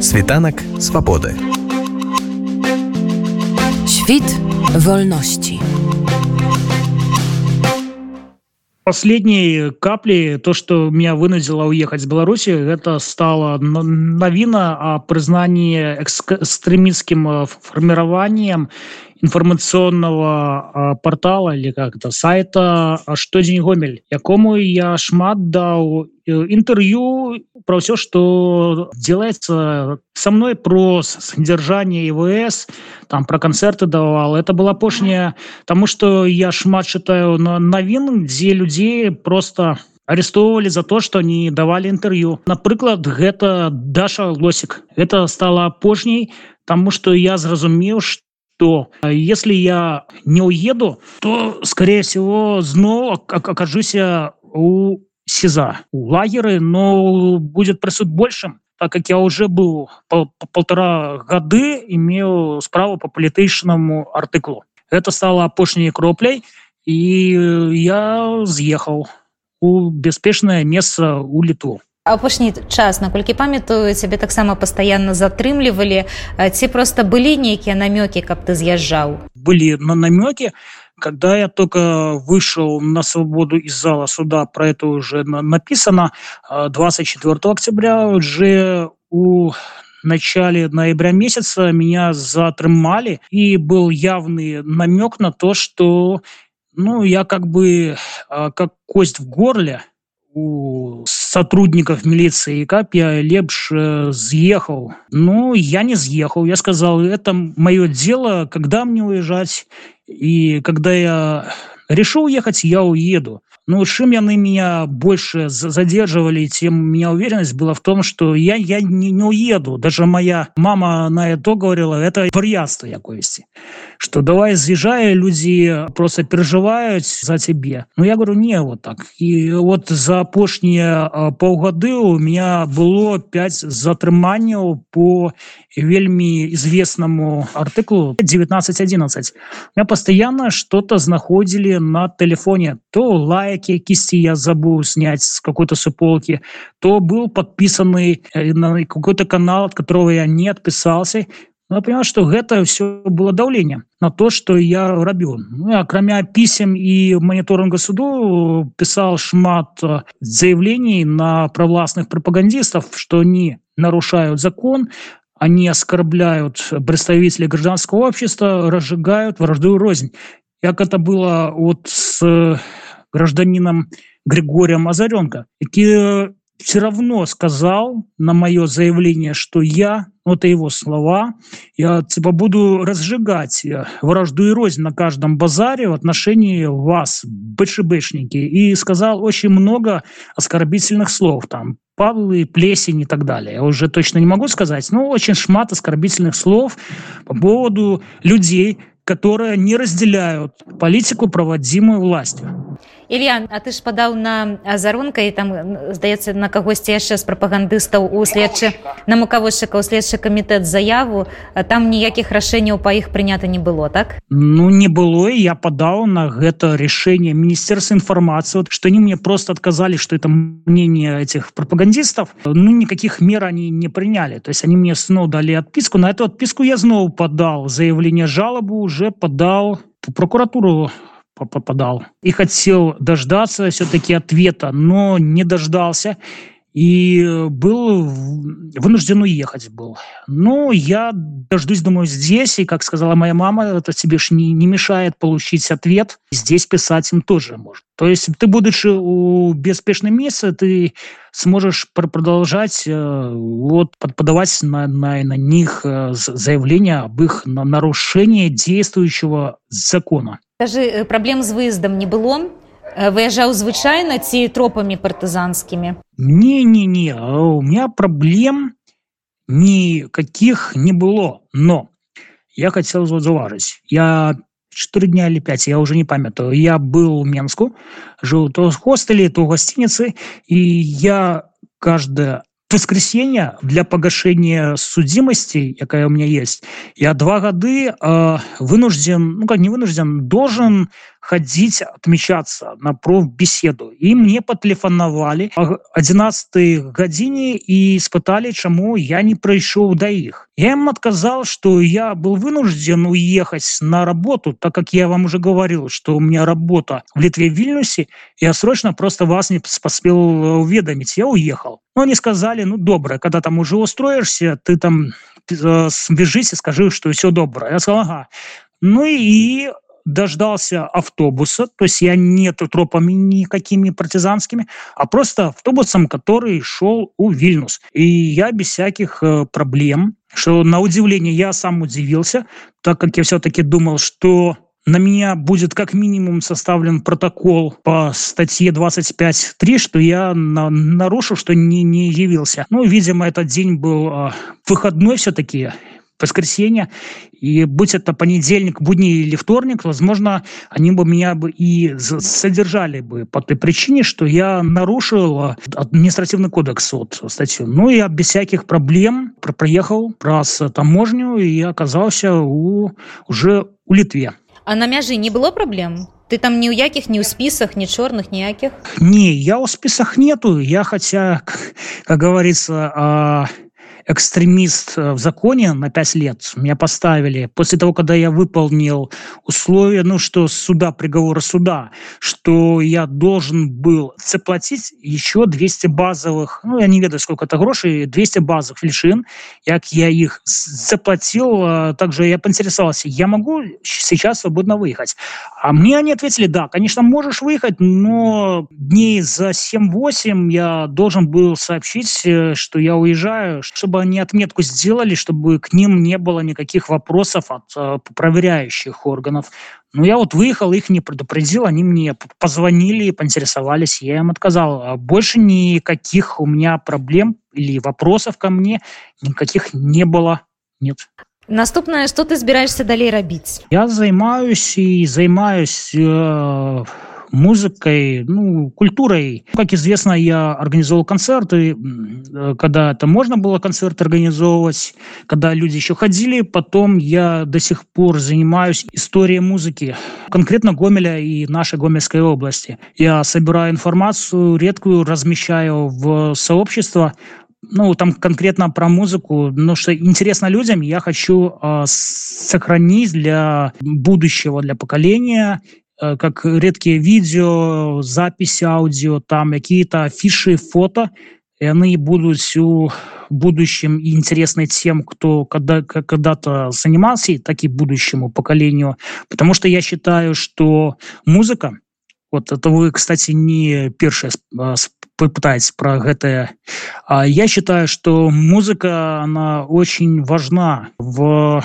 Світанак свабоды. Świt wolności. Последней каплей, то, что меня вынудило уехать с Беларуси, это стало новина о признании экстремистским э, формированием информационного портала или как-то сайта что день гомель якому я шмат дал интервью про все что делается со мной про содержание ивс там про концерты давал. Это была апошняя тому что я шмат читаю на новин где людей просто арестовывали за то что они давали интервью. Напрыклад гэта даша лосик. Это стало апошняй тому что я зразумеў что то если я не уеду, то, скорее всего, снова окажусь у СИЗа, у лагеры, но будет присуд большим, так как я уже был пол полтора годы, имел справу по политичному артиклу. Это стало опошней кроплей, и я съехал у беспечное место у Литву апошні час наколькі памятаю цябе таксама пастаянна затрымлівалі ці просто былі нейкія намёкі каб ты з'язджаў былі на намёкі когда я только вышел на свободу из зала суда про это уже написано 24 октября уже у начале ноября месяца меня затрымали и был явный намек на то что ну я как бы как кость в горле у сотрудников милиции кап я лепш съехал. Ну я не съехал. Я сказал это мое дело когда мне уезжать и когда я решил уехать я уеду ну чем яны меня больше задерживали тем у меня уверенность была в том что я я не, не уеду. Даже моя мама на это говорила это вар'ятство якости что давай съезжая люди просто переживают за тебе но я говорю не вот так и вот за апошние полгоды у меня было 5 затрыманняў по вельмі известному артыклу 1911 я постоянно что-то знаходили на телефоне. То лайк всякие кисти я забыл снять с какой-то суполки, то был подписанный э, на какой-то канал, от которого я не отписался. Но я понял, что это все было давление на то, что я рабил. Ну, кроме писем и мониторинга суду, писал шмат э, заявлений на провластных пропагандистов, что они нарушают закон, они оскорбляют представителей гражданского общества, разжигают вражду и рознь. Как это было вот с гражданином Григорием Озаренко, который все равно сказал на мое заявление, что я, ну это его слова, я типа буду разжигать вражду и рознь на каждом базаре в отношении вас, БШБшники, и сказал очень много оскорбительных слов, там, павлы, плесень и так далее. Я уже точно не могу сказать, но очень шмат оскорбительных слов по поводу людей, которые не разделяют политику, проводимую властью. Илья, а ты ж падаў на азарунка і там здаецца на кагосьці яшчэ з прапагандыстаў у следчы на мукаводчыка ў следчы камітэт заяву там ніякіх рашэнняў па іх прынята не было так? Ну не было я падаў на гэта решение міністерства інфармацыі что они мне просто отказали что это мнение этих прапагандистов ну никаких мер они не приняли то есть они мне снова дали отписку на эту отписку я снова подал заявление жалобу уже подал прокуратуру попадал. И хотел дождаться все-таки ответа, но не дождался и был вынужден уехать был. Ну, я дождусь, думаю, здесь, и, как сказала моя мама, это тебе ж не, не мешает получить ответ. Здесь писать им тоже может. То есть ты, будучи у беспечном месте, ты сможешь продолжать э, вот подавать на, на, на них э, заявление об их нарушении действующего закона. Скажи, праблем з выездам не было выязджаў звычайна ці тропамі партызанскімі не не не у меня проблем никаких не было. Но я хотел заўважыць я четыре дня или пять я уже не памятаю. Я был в менску жил то в хостеле то в гостинице. И я каждое воскресенье для погашения судимости якая у меня есть я два годы э, вынужден ну как не вынужден должен ходить отмечаться на профбеседу и мне патэлефанавалі 11 гадзіне і спыталі чаму я не прыйшоў да іх я им отказал что я был вынужден уехать на работу так как я вам уже говорил что у меня работа в литве в вильнюсе я срочно просто вас не поспел уведомить я уехал но они сказали ну доброе когда там уже устроишься ты там э, свяжись и скажи что все доброе я сказал ага. ну и дождался автобуса, то есть я не тропами никакими партизанскими, а просто автобусом, который шел у Вильнюс. И я без всяких э, проблем, что на удивление я сам удивился, так как я все-таки думал, что на меня будет как минимум составлен протокол по статье 25.3, что я на, нарушил, что не, не явился. Ну, видимо, этот день был э, выходной все-таки, воскресенье, и будь это понедельник, будни или вторник, возможно, они бы меня бы и содержали бы по той причине, что я нарушил административный кодекс вот статью. Ну, я без всяких проблем проехал раз таможню и оказался у, уже у Литве. А на мяжы не было проблем? Ты там ни у яких, ни у списах, ни черных, ни яких? Не, я у списах нету. Я хотя, как говорится, экстремист э, в законе на 5 лет меня поставили после того, когда я выполнил условия, ну, что суда, приговора суда, что я должен был заплатить еще 200 базовых, ну, я не ведаю, сколько это грошей, 200 базовых фельшин, як я их заплатил, э, также я поинтересовался, я могу сейчас свободно выехать? А мне они ответили, да, конечно, можешь выехать, но дней за 7-8 я должен был сообщить, э, что я уезжаю, чтобы чтобы они отметку сделали, чтобы к ним не было никаких вопросов от э, проверяющих органов. Ну, я вот выехал, их не предупредил, они мне позвонили, поинтересовались, я им отказал. А больше никаких у меня проблем или вопросов ко мне никаких не было, нет. Наступное, что ты збираешься далей рабіць? Я займаюсь и займаюсь э, музыкой, ну, культурой. Как известно, я организовал концерты, когда это можно было концерты организовывать, когда люди еще ходили. Потом я до сих пор занимаюсь историей музыки, конкретно Гомеля и нашей Гомельской области. Я собираю информацию, редкую размещаю в сообщество, ну, там конкретно про музыку, но что интересно людям, я хочу э, сохранить для будущего, для поколения Э, как редкие видео, записи аудио, там какие-то афиши, фото, и они будут у будущем и интересны тем, кто когда, когда-то занимался, так и будущему поколению. Потому что я считаю, что музыка, вот это вы, кстати, не первое пытаетесь про это. А я считаю, что музыка, она очень важна в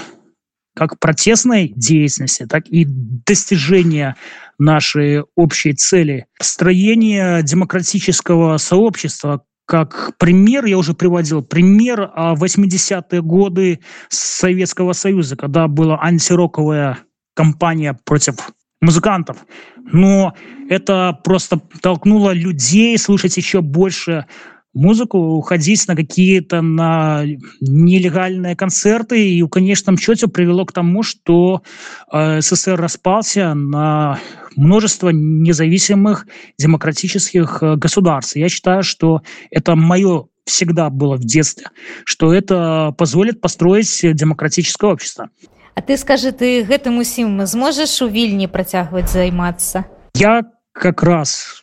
как протестной деятельности, так и достижения нашей общей цели. Строение демократического сообщества, как пример, я уже приводил пример 80-е годы Советского Союза, когда была антироковая кампания против музыкантов. Но это просто толкнуло людей слушать еще больше музыку, уходить на какие-то на нелегальные концерты, и в конечном счете привело к тому, что э, СССР распался на множество независимых демократических э, государств. Я считаю, что это мое всегда было в детстве, что это позволит построить демократическое общество. А ты скажи, ты гэтым усім зможешь у вільні працягваць займацца? Я как раз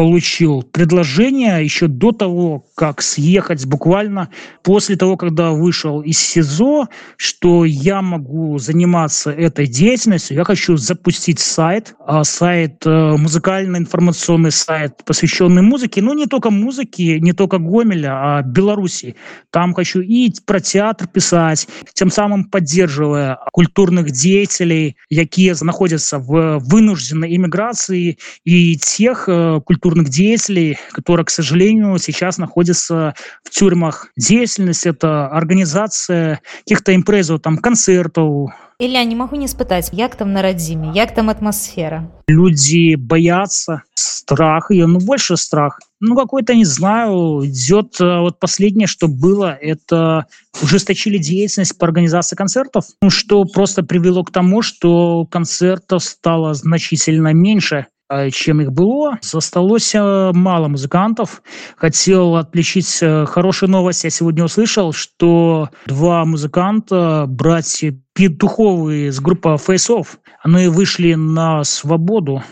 получил предложение еще до того, как съехать буквально после того, когда вышел из СИЗО, что я могу заниматься этой деятельностью. Я хочу запустить сайт, а сайт, э, музыкально-информационный сайт, посвященный музыке, но не только музыке, не только Гомеля, а Беларуси. Там хочу и про театр писать, тем самым поддерживая культурных деятелей, которые находятся в вынужденной иммиграции, и тех культурных культурных деятелей, которые, к сожалению, сейчас находятся в тюрьмах. Деятельность – это организация каких-то импрезов, там, концертов, Ілля не магу не спытаць як там на радзіме як там атмасфера люди боятся страх ее ну больше страх. Ну какой-то не знаю идет э, вот последнее что было это ужесточили деятельность по организации концертов. Ну, что просто привело к тому что концертов стало значительно меньше чем их было засталось мало музыкантов. Хотел отключить э, хорошую новость. Я сегодня услышал что два музыканта братья петуховые с группа фейсов они вышли на свободу.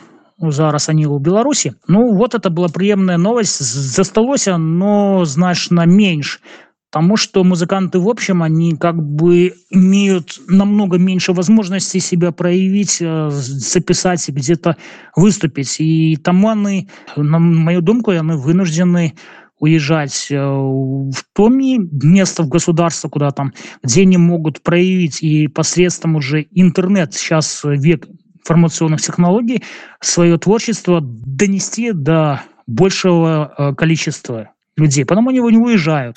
Зараз они у беларусі ну вот это была приемная новость. Засталося но значно меньше Потому что музыканты, в общем, они как бы имеют намного меньше возможностей себя проявить, э, записать где-то выступить. И там они, на мою думку, они вынуждены уезжать э, в то место в государство, куда там, где они могут проявить и посредством уже интернет, сейчас век информационных технологий, свое творчество донести до большего э, количества людей. Потому они его не уезжают.